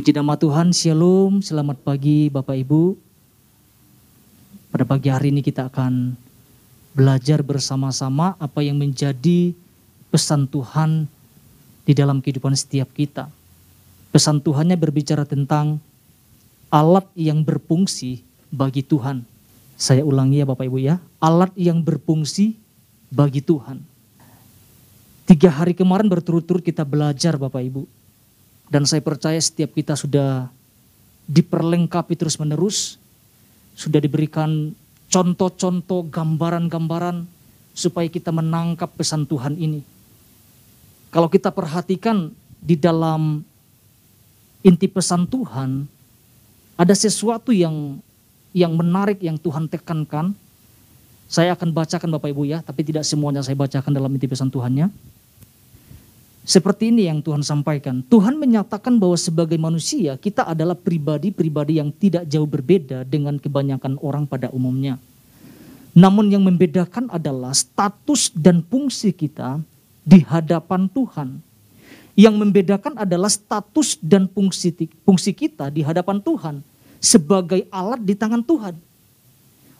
Puji nama Tuhan, Shalom, selamat pagi Bapak Ibu. Pada pagi hari ini kita akan belajar bersama-sama apa yang menjadi pesan Tuhan di dalam kehidupan setiap kita. Pesan Tuhannya berbicara tentang alat yang berfungsi bagi Tuhan. Saya ulangi ya Bapak Ibu ya, alat yang berfungsi bagi Tuhan. Tiga hari kemarin berturut-turut kita belajar Bapak Ibu dan saya percaya setiap kita sudah diperlengkapi terus-menerus, sudah diberikan contoh-contoh, gambaran-gambaran supaya kita menangkap pesan Tuhan ini. Kalau kita perhatikan di dalam inti pesan Tuhan, ada sesuatu yang yang menarik yang Tuhan tekankan. Saya akan bacakan Bapak Ibu ya, tapi tidak semuanya saya bacakan dalam inti pesan Tuhannya. Seperti ini yang Tuhan sampaikan. Tuhan menyatakan bahwa sebagai manusia kita adalah pribadi-pribadi yang tidak jauh berbeda dengan kebanyakan orang pada umumnya. Namun yang membedakan adalah status dan fungsi kita di hadapan Tuhan. Yang membedakan adalah status dan fungsi, fungsi kita di hadapan Tuhan sebagai alat di tangan Tuhan.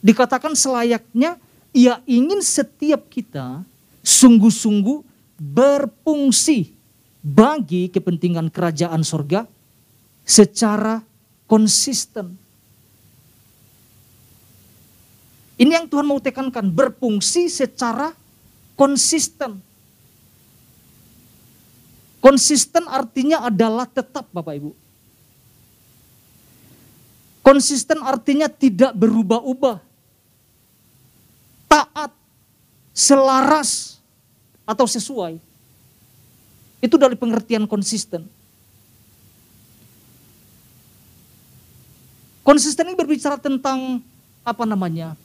Dikatakan selayaknya ia ingin setiap kita sungguh-sungguh berfungsi bagi kepentingan kerajaan sorga secara konsisten. Ini yang Tuhan mau tekankan, berfungsi secara konsisten. Konsisten artinya adalah tetap Bapak Ibu. Konsisten artinya tidak berubah-ubah. Taat, selaras, atau sesuai. Itu dari pengertian konsisten. Konsisten ini berbicara tentang apa namanya?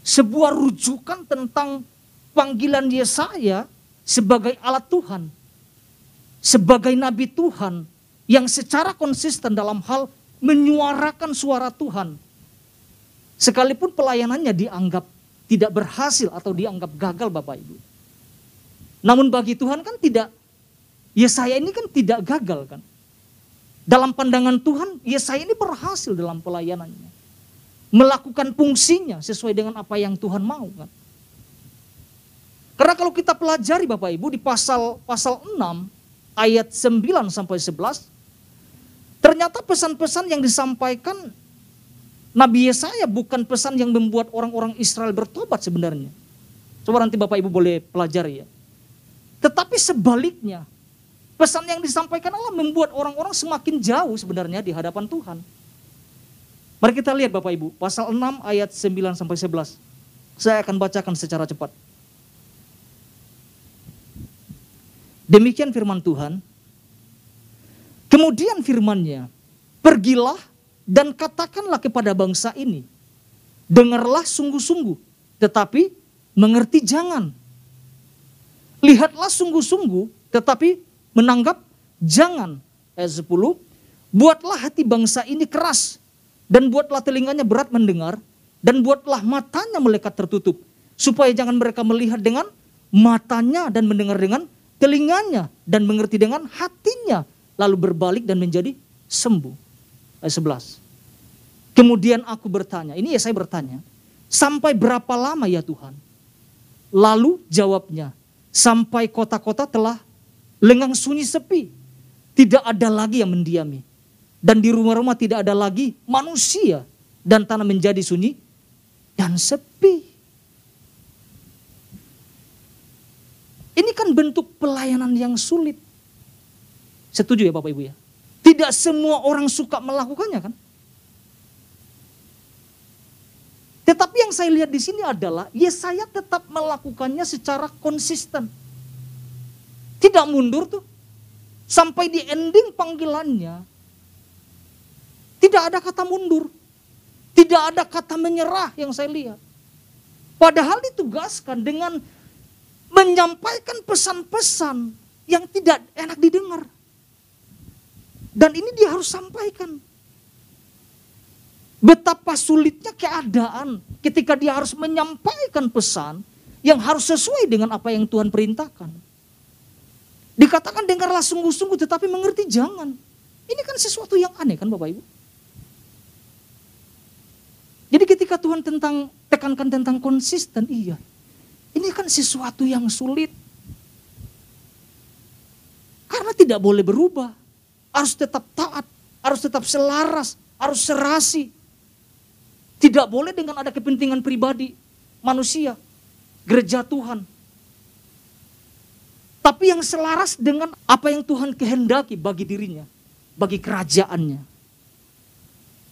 Sebuah rujukan tentang panggilan Yesaya sebagai alat Tuhan. Sebagai nabi Tuhan yang secara konsisten dalam hal menyuarakan suara Tuhan. Sekalipun pelayanannya dianggap tidak berhasil atau dianggap gagal Bapak Ibu. Namun bagi Tuhan kan tidak, Yesaya ini kan tidak gagal kan. Dalam pandangan Tuhan, Yesaya ini berhasil dalam pelayanannya. Melakukan fungsinya sesuai dengan apa yang Tuhan mau kan. Karena kalau kita pelajari Bapak Ibu di pasal pasal 6 ayat 9 sampai 11 ternyata pesan-pesan yang disampaikan Nabi Yesaya bukan pesan yang membuat orang-orang Israel bertobat sebenarnya. Coba nanti Bapak Ibu boleh pelajari ya. Tetapi sebaliknya, pesan yang disampaikan Allah membuat orang-orang semakin jauh sebenarnya di hadapan Tuhan. Mari kita lihat Bapak Ibu, pasal 6 ayat 9 sampai 11. Saya akan bacakan secara cepat. Demikian firman Tuhan. Kemudian firmannya, pergilah dan katakanlah kepada bangsa ini, dengarlah sungguh-sungguh, tetapi mengerti jangan Lihatlah sungguh-sungguh tetapi menanggap jangan. Ayat 10, buatlah hati bangsa ini keras dan buatlah telinganya berat mendengar dan buatlah matanya melekat tertutup supaya jangan mereka melihat dengan matanya dan mendengar dengan telinganya dan mengerti dengan hatinya lalu berbalik dan menjadi sembuh. Ayat 11. Kemudian aku bertanya, ini ya saya bertanya, sampai berapa lama ya Tuhan? Lalu jawabnya, sampai kota-kota telah lengang sunyi sepi. Tidak ada lagi yang mendiami. Dan di rumah-rumah tidak ada lagi manusia. Dan tanah menjadi sunyi dan sepi. Ini kan bentuk pelayanan yang sulit. Setuju ya Bapak Ibu ya? Tidak semua orang suka melakukannya kan? Tetapi yang saya lihat di sini adalah Yesaya tetap melakukannya secara konsisten. Tidak mundur tuh. Sampai di ending panggilannya. Tidak ada kata mundur. Tidak ada kata menyerah yang saya lihat. Padahal ditugaskan dengan menyampaikan pesan-pesan yang tidak enak didengar. Dan ini dia harus sampaikan. Betapa sulitnya keadaan ketika dia harus menyampaikan pesan yang harus sesuai dengan apa yang Tuhan perintahkan. Dikatakan dengarlah sungguh-sungguh tetapi mengerti jangan. Ini kan sesuatu yang aneh kan Bapak Ibu? Jadi ketika Tuhan tentang tekankan tentang konsisten, iya. Ini kan sesuatu yang sulit. Karena tidak boleh berubah. Harus tetap taat, harus tetap selaras, harus serasi. Tidak boleh dengan ada kepentingan pribadi manusia, gereja Tuhan. Tapi yang selaras dengan apa yang Tuhan kehendaki bagi dirinya, bagi kerajaannya.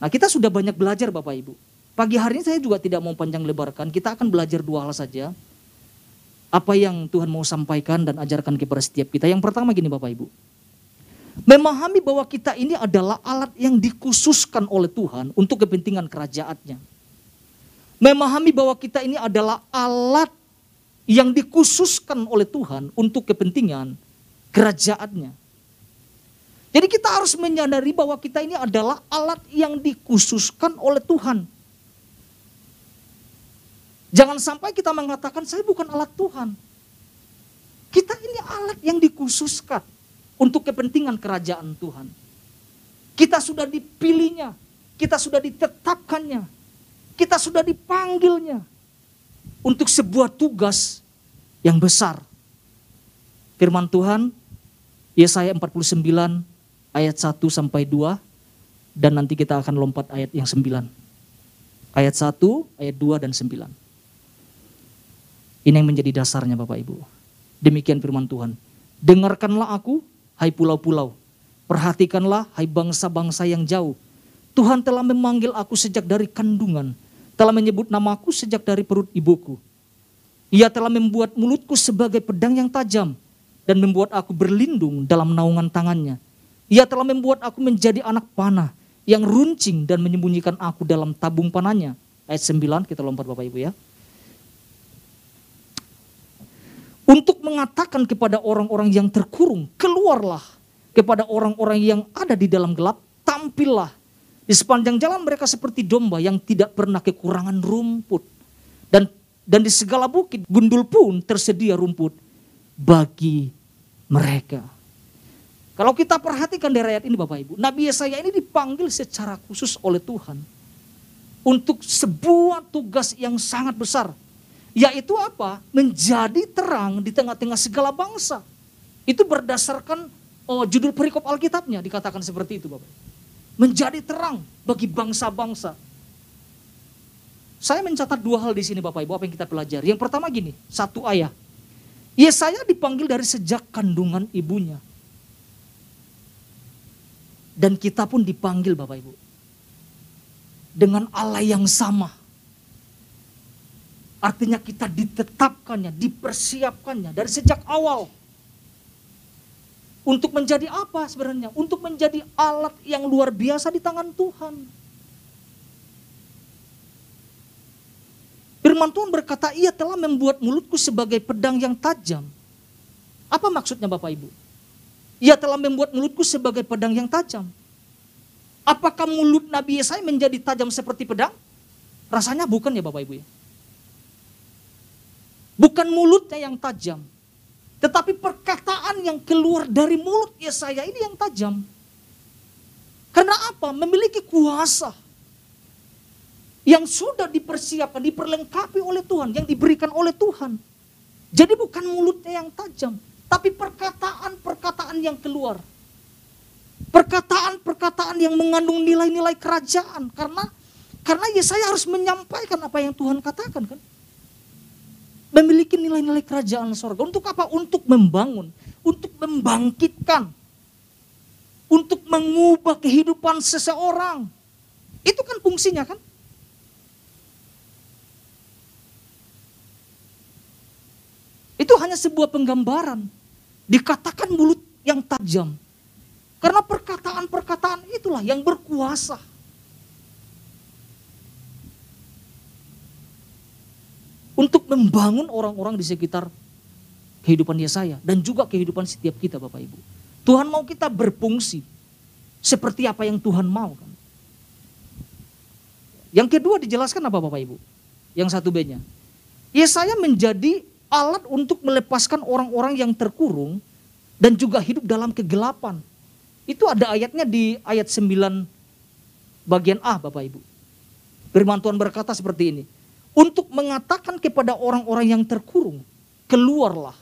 Nah kita sudah banyak belajar Bapak Ibu. Pagi hari ini saya juga tidak mau panjang lebarkan, kita akan belajar dua hal saja. Apa yang Tuhan mau sampaikan dan ajarkan kepada setiap kita. Yang pertama gini Bapak Ibu. Memahami bahwa kita ini adalah alat yang dikhususkan oleh Tuhan untuk kepentingan kerajaannya. Memahami bahwa kita ini adalah alat yang dikhususkan oleh Tuhan untuk kepentingan kerajaannya. Jadi kita harus menyadari bahwa kita ini adalah alat yang dikhususkan oleh Tuhan. Jangan sampai kita mengatakan saya bukan alat Tuhan. Kita ini alat yang dikhususkan untuk kepentingan kerajaan Tuhan. Kita sudah dipilihnya, kita sudah ditetapkannya, kita sudah dipanggilnya untuk sebuah tugas yang besar. Firman Tuhan, Yesaya 49 ayat 1 sampai 2 dan nanti kita akan lompat ayat yang 9. Ayat 1, ayat 2 dan 9. Ini yang menjadi dasarnya Bapak Ibu. Demikian firman Tuhan. Dengarkanlah aku, hai pulau-pulau. Perhatikanlah, hai bangsa-bangsa yang jauh. Tuhan telah memanggil aku sejak dari kandungan. Telah menyebut namaku sejak dari perut ibuku. Ia telah membuat mulutku sebagai pedang yang tajam. Dan membuat aku berlindung dalam naungan tangannya. Ia telah membuat aku menjadi anak panah yang runcing dan menyembunyikan aku dalam tabung panahnya. Ayat 9 kita lompat Bapak Ibu ya. Untuk mengatakan kepada orang-orang yang terkurung, keluarlah kepada orang-orang yang ada di dalam gelap, tampillah di sepanjang jalan mereka seperti domba yang tidak pernah kekurangan rumput. Dan dan di segala bukit gundul pun tersedia rumput bagi mereka. Kalau kita perhatikan dari ayat ini Bapak Ibu, Nabi Yesaya ini dipanggil secara khusus oleh Tuhan untuk sebuah tugas yang sangat besar yaitu apa? Menjadi terang di tengah-tengah segala bangsa. Itu berdasarkan oh, judul perikop Alkitabnya dikatakan seperti itu Bapak. Menjadi terang bagi bangsa-bangsa. Saya mencatat dua hal di sini Bapak Ibu apa yang kita pelajari. Yang pertama gini, satu ayah. Yesaya dipanggil dari sejak kandungan ibunya. Dan kita pun dipanggil Bapak Ibu. Dengan Allah yang sama Artinya kita ditetapkannya, dipersiapkannya dari sejak awal. Untuk menjadi apa sebenarnya? Untuk menjadi alat yang luar biasa di tangan Tuhan. Firman Tuhan berkata, ia telah membuat mulutku sebagai pedang yang tajam. Apa maksudnya Bapak Ibu? Ia telah membuat mulutku sebagai pedang yang tajam. Apakah mulut Nabi Yesaya menjadi tajam seperti pedang? Rasanya bukan ya Bapak Ibu ya. Bukan mulutnya yang tajam. Tetapi perkataan yang keluar dari mulut Yesaya ini yang tajam. Karena apa? Memiliki kuasa. Yang sudah dipersiapkan, diperlengkapi oleh Tuhan. Yang diberikan oleh Tuhan. Jadi bukan mulutnya yang tajam. Tapi perkataan-perkataan yang keluar. Perkataan-perkataan yang mengandung nilai-nilai kerajaan. Karena karena Yesaya harus menyampaikan apa yang Tuhan katakan kan memiliki nilai-nilai kerajaan sorga. Untuk apa? Untuk membangun, untuk membangkitkan, untuk mengubah kehidupan seseorang. Itu kan fungsinya kan? Itu hanya sebuah penggambaran. Dikatakan mulut yang tajam. Karena perkataan-perkataan itulah yang berkuasa. Untuk membangun orang-orang di sekitar kehidupan Yesaya dan juga kehidupan setiap kita Bapak Ibu. Tuhan mau kita berfungsi seperti apa yang Tuhan mau kan. Yang kedua dijelaskan apa Bapak Ibu? Yang satu B-nya. Yesaya menjadi alat untuk melepaskan orang-orang yang terkurung dan juga hidup dalam kegelapan. Itu ada ayatnya di ayat 9 bagian A Bapak Ibu. Firman Tuhan berkata seperti ini. Untuk mengatakan kepada orang-orang yang terkurung, keluarlah.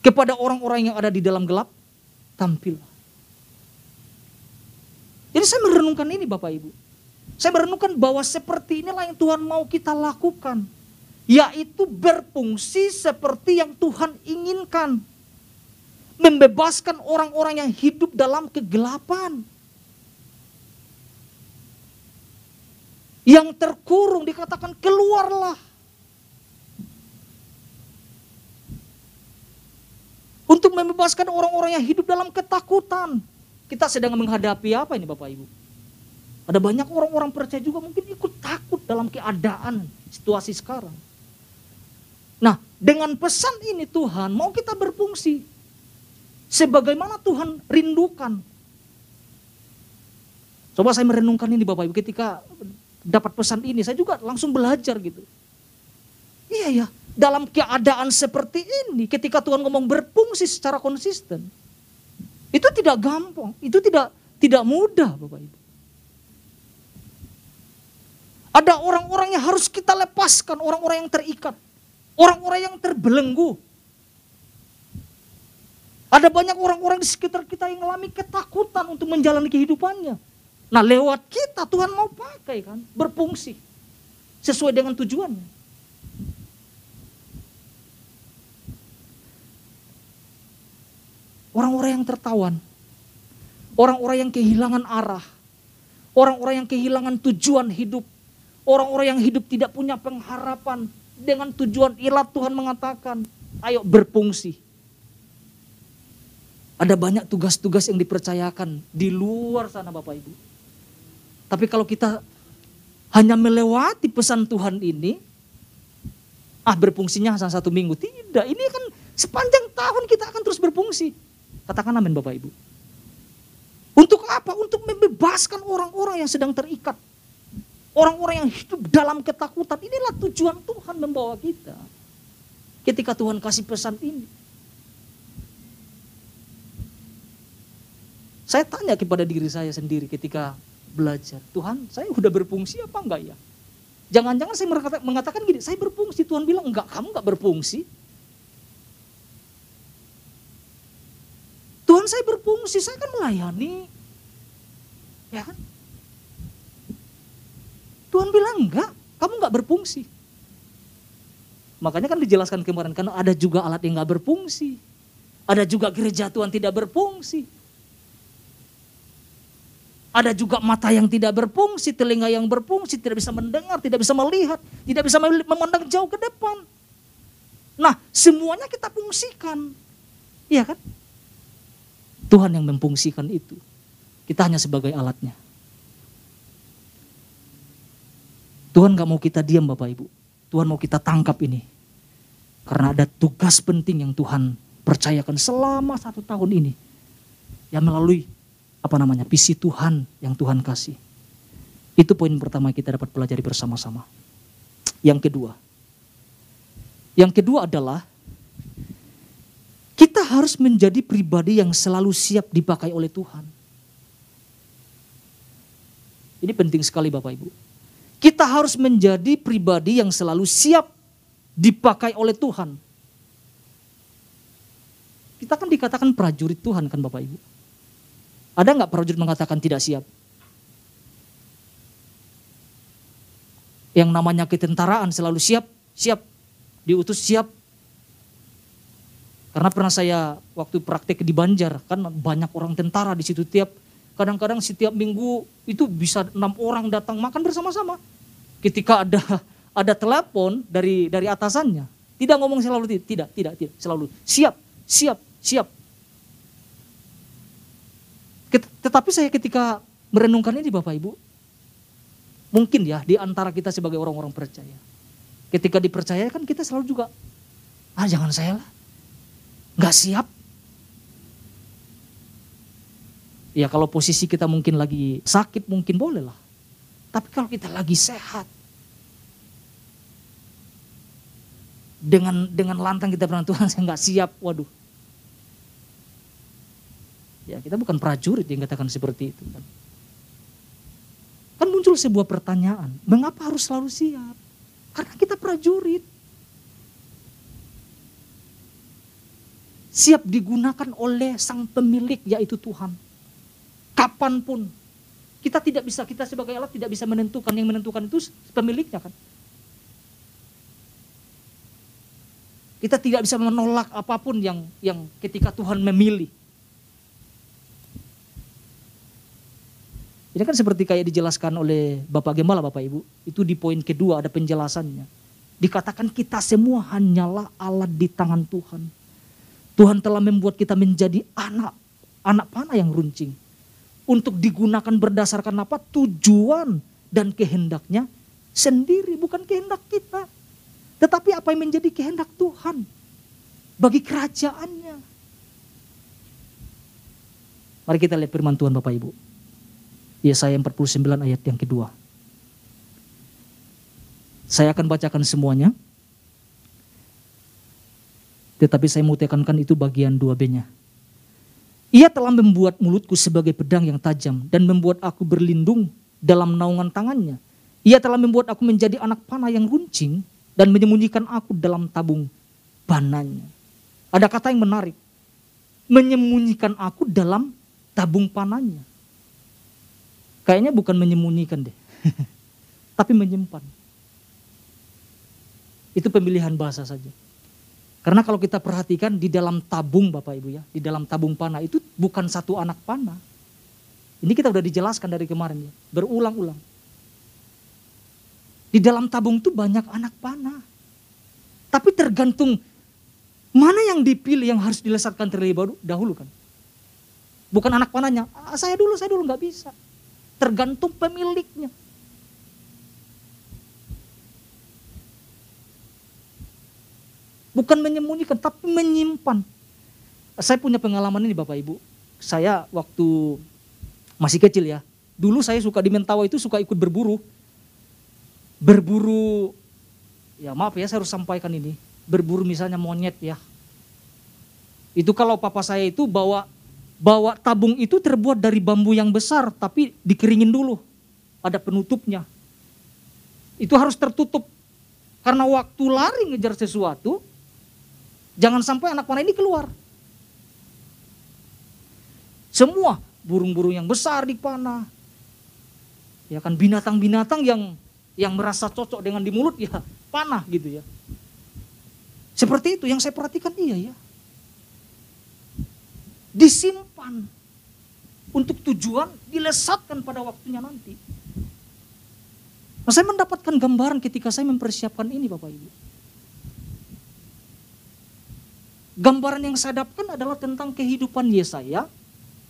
Kepada orang-orang yang ada di dalam gelap, tampillah. Jadi saya merenungkan ini Bapak Ibu. Saya merenungkan bahwa seperti inilah yang Tuhan mau kita lakukan. Yaitu berfungsi seperti yang Tuhan inginkan membebaskan orang-orang yang hidup dalam kegelapan. Yang terkurung dikatakan keluarlah. Untuk membebaskan orang-orang yang hidup dalam ketakutan. Kita sedang menghadapi apa ini Bapak Ibu? Ada banyak orang-orang percaya juga mungkin ikut takut dalam keadaan situasi sekarang. Nah, dengan pesan ini Tuhan mau kita berfungsi sebagaimana Tuhan rindukan. Coba saya merenungkan ini Bapak Ibu ketika dapat pesan ini, saya juga langsung belajar gitu. Iya ya, dalam keadaan seperti ini ketika Tuhan ngomong berfungsi secara konsisten. Itu tidak gampang, itu tidak tidak mudah Bapak Ibu. Ada orang-orang yang harus kita lepaskan, orang-orang yang terikat, orang-orang yang terbelenggu, ada banyak orang-orang di sekitar kita yang mengalami ketakutan untuk menjalani kehidupannya. Nah lewat kita Tuhan mau pakai kan, berfungsi. Sesuai dengan tujuannya. Orang-orang yang tertawan. Orang-orang yang kehilangan arah. Orang-orang yang kehilangan tujuan hidup. Orang-orang yang hidup tidak punya pengharapan. Dengan tujuan ilat Tuhan mengatakan, ayo berfungsi ada banyak tugas-tugas yang dipercayakan di luar sana Bapak Ibu. Tapi kalau kita hanya melewati pesan Tuhan ini, ah berfungsinya hanya satu minggu. Tidak, ini kan sepanjang tahun kita akan terus berfungsi. Katakan amin Bapak Ibu. Untuk apa? Untuk membebaskan orang-orang yang sedang terikat. Orang-orang yang hidup dalam ketakutan. Inilah tujuan Tuhan membawa kita. Ketika Tuhan kasih pesan ini. Saya tanya kepada diri saya sendiri ketika belajar, Tuhan saya udah berfungsi apa enggak ya? Jangan-jangan saya mengatakan gini, saya berfungsi, Tuhan bilang enggak, kamu enggak berfungsi. Tuhan saya berfungsi, saya kan melayani. Ya kan? Tuhan bilang enggak, kamu enggak berfungsi. Makanya kan dijelaskan kemarin, karena ada juga alat yang enggak berfungsi. Ada juga gereja Tuhan tidak berfungsi. Ada juga mata yang tidak berfungsi, telinga yang berfungsi, tidak bisa mendengar, tidak bisa melihat, tidak bisa memandang jauh ke depan. Nah, semuanya kita fungsikan. Iya kan? Tuhan yang memfungsikan itu. Kita hanya sebagai alatnya. Tuhan gak mau kita diam Bapak Ibu. Tuhan mau kita tangkap ini. Karena ada tugas penting yang Tuhan percayakan selama satu tahun ini. Yang melalui apa namanya visi Tuhan yang Tuhan kasih. Itu poin pertama kita dapat pelajari bersama-sama. Yang kedua, yang kedua adalah kita harus menjadi pribadi yang selalu siap dipakai oleh Tuhan. Ini penting sekali Bapak Ibu. Kita harus menjadi pribadi yang selalu siap dipakai oleh Tuhan. Kita kan dikatakan prajurit Tuhan kan Bapak Ibu. Ada nggak prajurit mengatakan tidak siap? Yang namanya ketentaraan selalu siap, siap, diutus siap. Karena pernah saya waktu praktek di Banjar, kan banyak orang tentara di situ tiap kadang-kadang setiap minggu itu bisa enam orang datang makan bersama-sama. Ketika ada ada telepon dari dari atasannya, tidak ngomong selalu tidak, tidak, tidak, selalu siap, siap, siap. Tetapi saya ketika merenungkan ini Bapak Ibu, mungkin ya di antara kita sebagai orang-orang percaya. Ketika dipercayakan kita selalu juga, ah jangan saya lah, nggak siap. Ya kalau posisi kita mungkin lagi sakit mungkin boleh lah. Tapi kalau kita lagi sehat, dengan dengan lantang kita bilang Tuhan saya nggak siap, waduh Ya, kita bukan prajurit yang katakan seperti itu kan. Kan muncul sebuah pertanyaan, mengapa harus selalu siap? Karena kita prajurit. Siap digunakan oleh sang pemilik yaitu Tuhan. Kapan pun. Kita tidak bisa, kita sebagai alat tidak bisa menentukan. Yang menentukan itu pemiliknya kan. Kita tidak bisa menolak apa pun yang yang ketika Tuhan memilih. Ini kan seperti kayak dijelaskan oleh Bapak Gembala, Bapak Ibu. Itu di poin kedua ada penjelasannya. Dikatakan kita semua hanyalah alat di tangan Tuhan. Tuhan telah membuat kita menjadi anak, anak panah yang runcing. Untuk digunakan berdasarkan apa? Tujuan dan kehendaknya sendiri, bukan kehendak kita. Tetapi apa yang menjadi kehendak Tuhan bagi kerajaannya. Mari kita lihat firman Tuhan Bapak Ibu. Yesaya 49 ayat yang kedua. Saya akan bacakan semuanya. Tetapi saya mau tekankan itu bagian 2B-nya. Ia telah membuat mulutku sebagai pedang yang tajam dan membuat aku berlindung dalam naungan tangannya. Ia telah membuat aku menjadi anak panah yang runcing dan menyembunyikan aku dalam tabung panahnya. Ada kata yang menarik. Menyembunyikan aku dalam tabung panahnya. Kayaknya bukan menyembunyikan deh. Tapi menyimpan. Itu pemilihan bahasa saja. Karena kalau kita perhatikan di dalam tabung Bapak Ibu ya, di dalam tabung panah itu bukan satu anak panah. Ini kita udah dijelaskan dari kemarin ya, berulang-ulang. Di dalam tabung itu banyak anak panah. Tapi tergantung mana yang dipilih yang harus dilesatkan terlebih dahulu kan. Bukan anak panahnya, ah, saya dulu, saya dulu nggak bisa. Tergantung pemiliknya. Bukan menyembunyikan, tapi menyimpan. Saya punya pengalaman ini Bapak Ibu. Saya waktu masih kecil ya. Dulu saya suka di Mentawa itu suka ikut berburu. Berburu, ya maaf ya saya harus sampaikan ini. Berburu misalnya monyet ya. Itu kalau papa saya itu bawa bawa tabung itu terbuat dari bambu yang besar tapi dikeringin dulu. Ada penutupnya. Itu harus tertutup. Karena waktu lari ngejar sesuatu, jangan sampai anak panah ini keluar. Semua burung-burung yang besar di panah. Ya kan binatang-binatang yang yang merasa cocok dengan di mulut ya panah gitu ya. Seperti itu yang saya perhatikan iya ya disimpan untuk tujuan dilesatkan pada waktunya nanti. Nah, saya mendapatkan gambaran ketika saya mempersiapkan ini Bapak Ibu. Gambaran yang saya dapatkan adalah tentang kehidupan Yesaya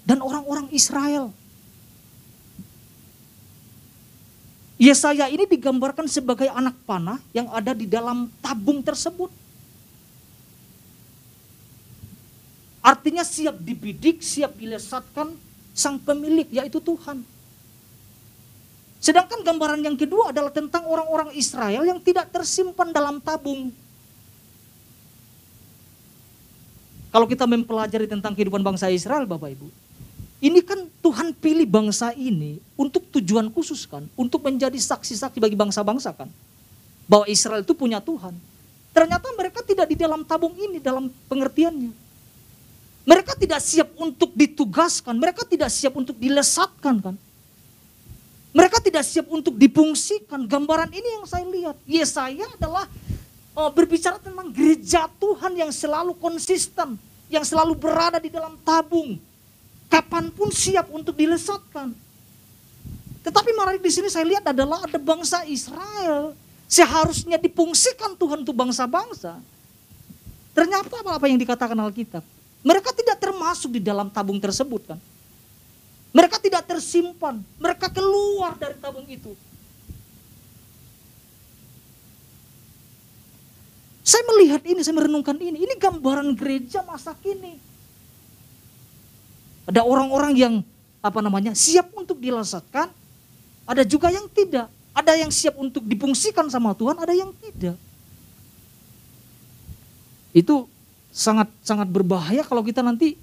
dan orang-orang Israel. Yesaya ini digambarkan sebagai anak panah yang ada di dalam tabung tersebut. Artinya siap dibidik, siap dilesatkan sang pemilik yaitu Tuhan. Sedangkan gambaran yang kedua adalah tentang orang-orang Israel yang tidak tersimpan dalam tabung. Kalau kita mempelajari tentang kehidupan bangsa Israel Bapak Ibu. Ini kan Tuhan pilih bangsa ini untuk tujuan khusus kan. Untuk menjadi saksi-saksi bagi bangsa-bangsa kan. Bahwa Israel itu punya Tuhan. Ternyata mereka tidak di dalam tabung ini dalam pengertiannya. Mereka tidak siap untuk ditugaskan, mereka tidak siap untuk dilesatkan kan. Mereka tidak siap untuk dipungsikan. Gambaran ini yang saya lihat. Yesaya adalah oh, berbicara tentang gereja Tuhan yang selalu konsisten, yang selalu berada di dalam tabung. Kapan pun siap untuk dilesatkan. Tetapi mari di sini saya lihat adalah ada bangsa Israel seharusnya dipungsikan Tuhan untuk bangsa-bangsa. Ternyata apa yang dikatakan Alkitab? Mereka tidak termasuk di dalam tabung tersebut kan. Mereka tidak tersimpan, mereka keluar dari tabung itu. Saya melihat ini, saya merenungkan ini. Ini gambaran gereja masa kini. Ada orang-orang yang apa namanya siap untuk dilasatkan, ada juga yang tidak. Ada yang siap untuk dipungsikan sama Tuhan, ada yang tidak. Itu sangat sangat berbahaya kalau kita nanti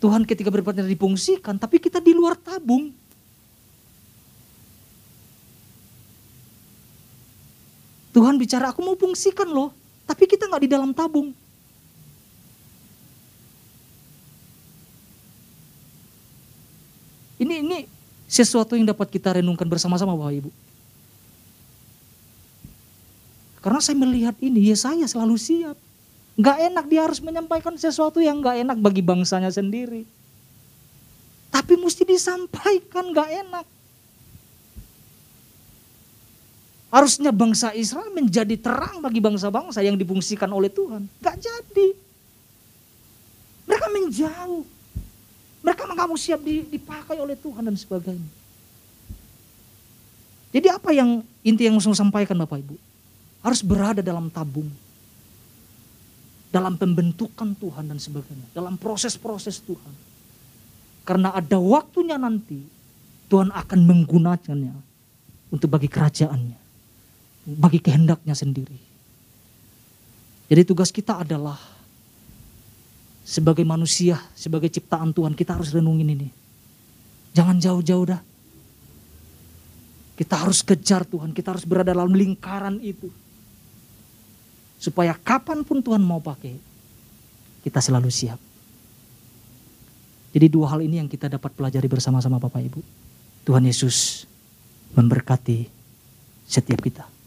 Tuhan ketika berpatnya dipungsikan, tapi kita di luar tabung. Tuhan bicara, aku mau fungsikan loh, tapi kita nggak di dalam tabung. Ini ini sesuatu yang dapat kita renungkan bersama-sama Bapak Ibu. Karena saya melihat ini, ya saya selalu siap. Gak enak dia harus menyampaikan sesuatu yang gak enak bagi bangsanya sendiri. Tapi mesti disampaikan gak enak. Harusnya bangsa Israel menjadi terang bagi bangsa-bangsa yang difungsikan oleh Tuhan. Gak jadi. Mereka menjauh. Mereka nggak mau siap dipakai oleh Tuhan dan sebagainya. Jadi apa yang inti yang mau sampaikan Bapak Ibu? Harus berada dalam tabung. Dalam pembentukan Tuhan dan sebagainya. Dalam proses-proses Tuhan. Karena ada waktunya nanti Tuhan akan menggunakannya untuk bagi kerajaannya. Bagi kehendaknya sendiri. Jadi tugas kita adalah sebagai manusia, sebagai ciptaan Tuhan, kita harus renungin ini. Jangan jauh-jauh dah. Kita harus kejar Tuhan, kita harus berada dalam lingkaran itu. Supaya kapan pun Tuhan mau pakai, kita selalu siap. Jadi dua hal ini yang kita dapat pelajari bersama-sama Bapak Ibu. Tuhan Yesus memberkati setiap kita.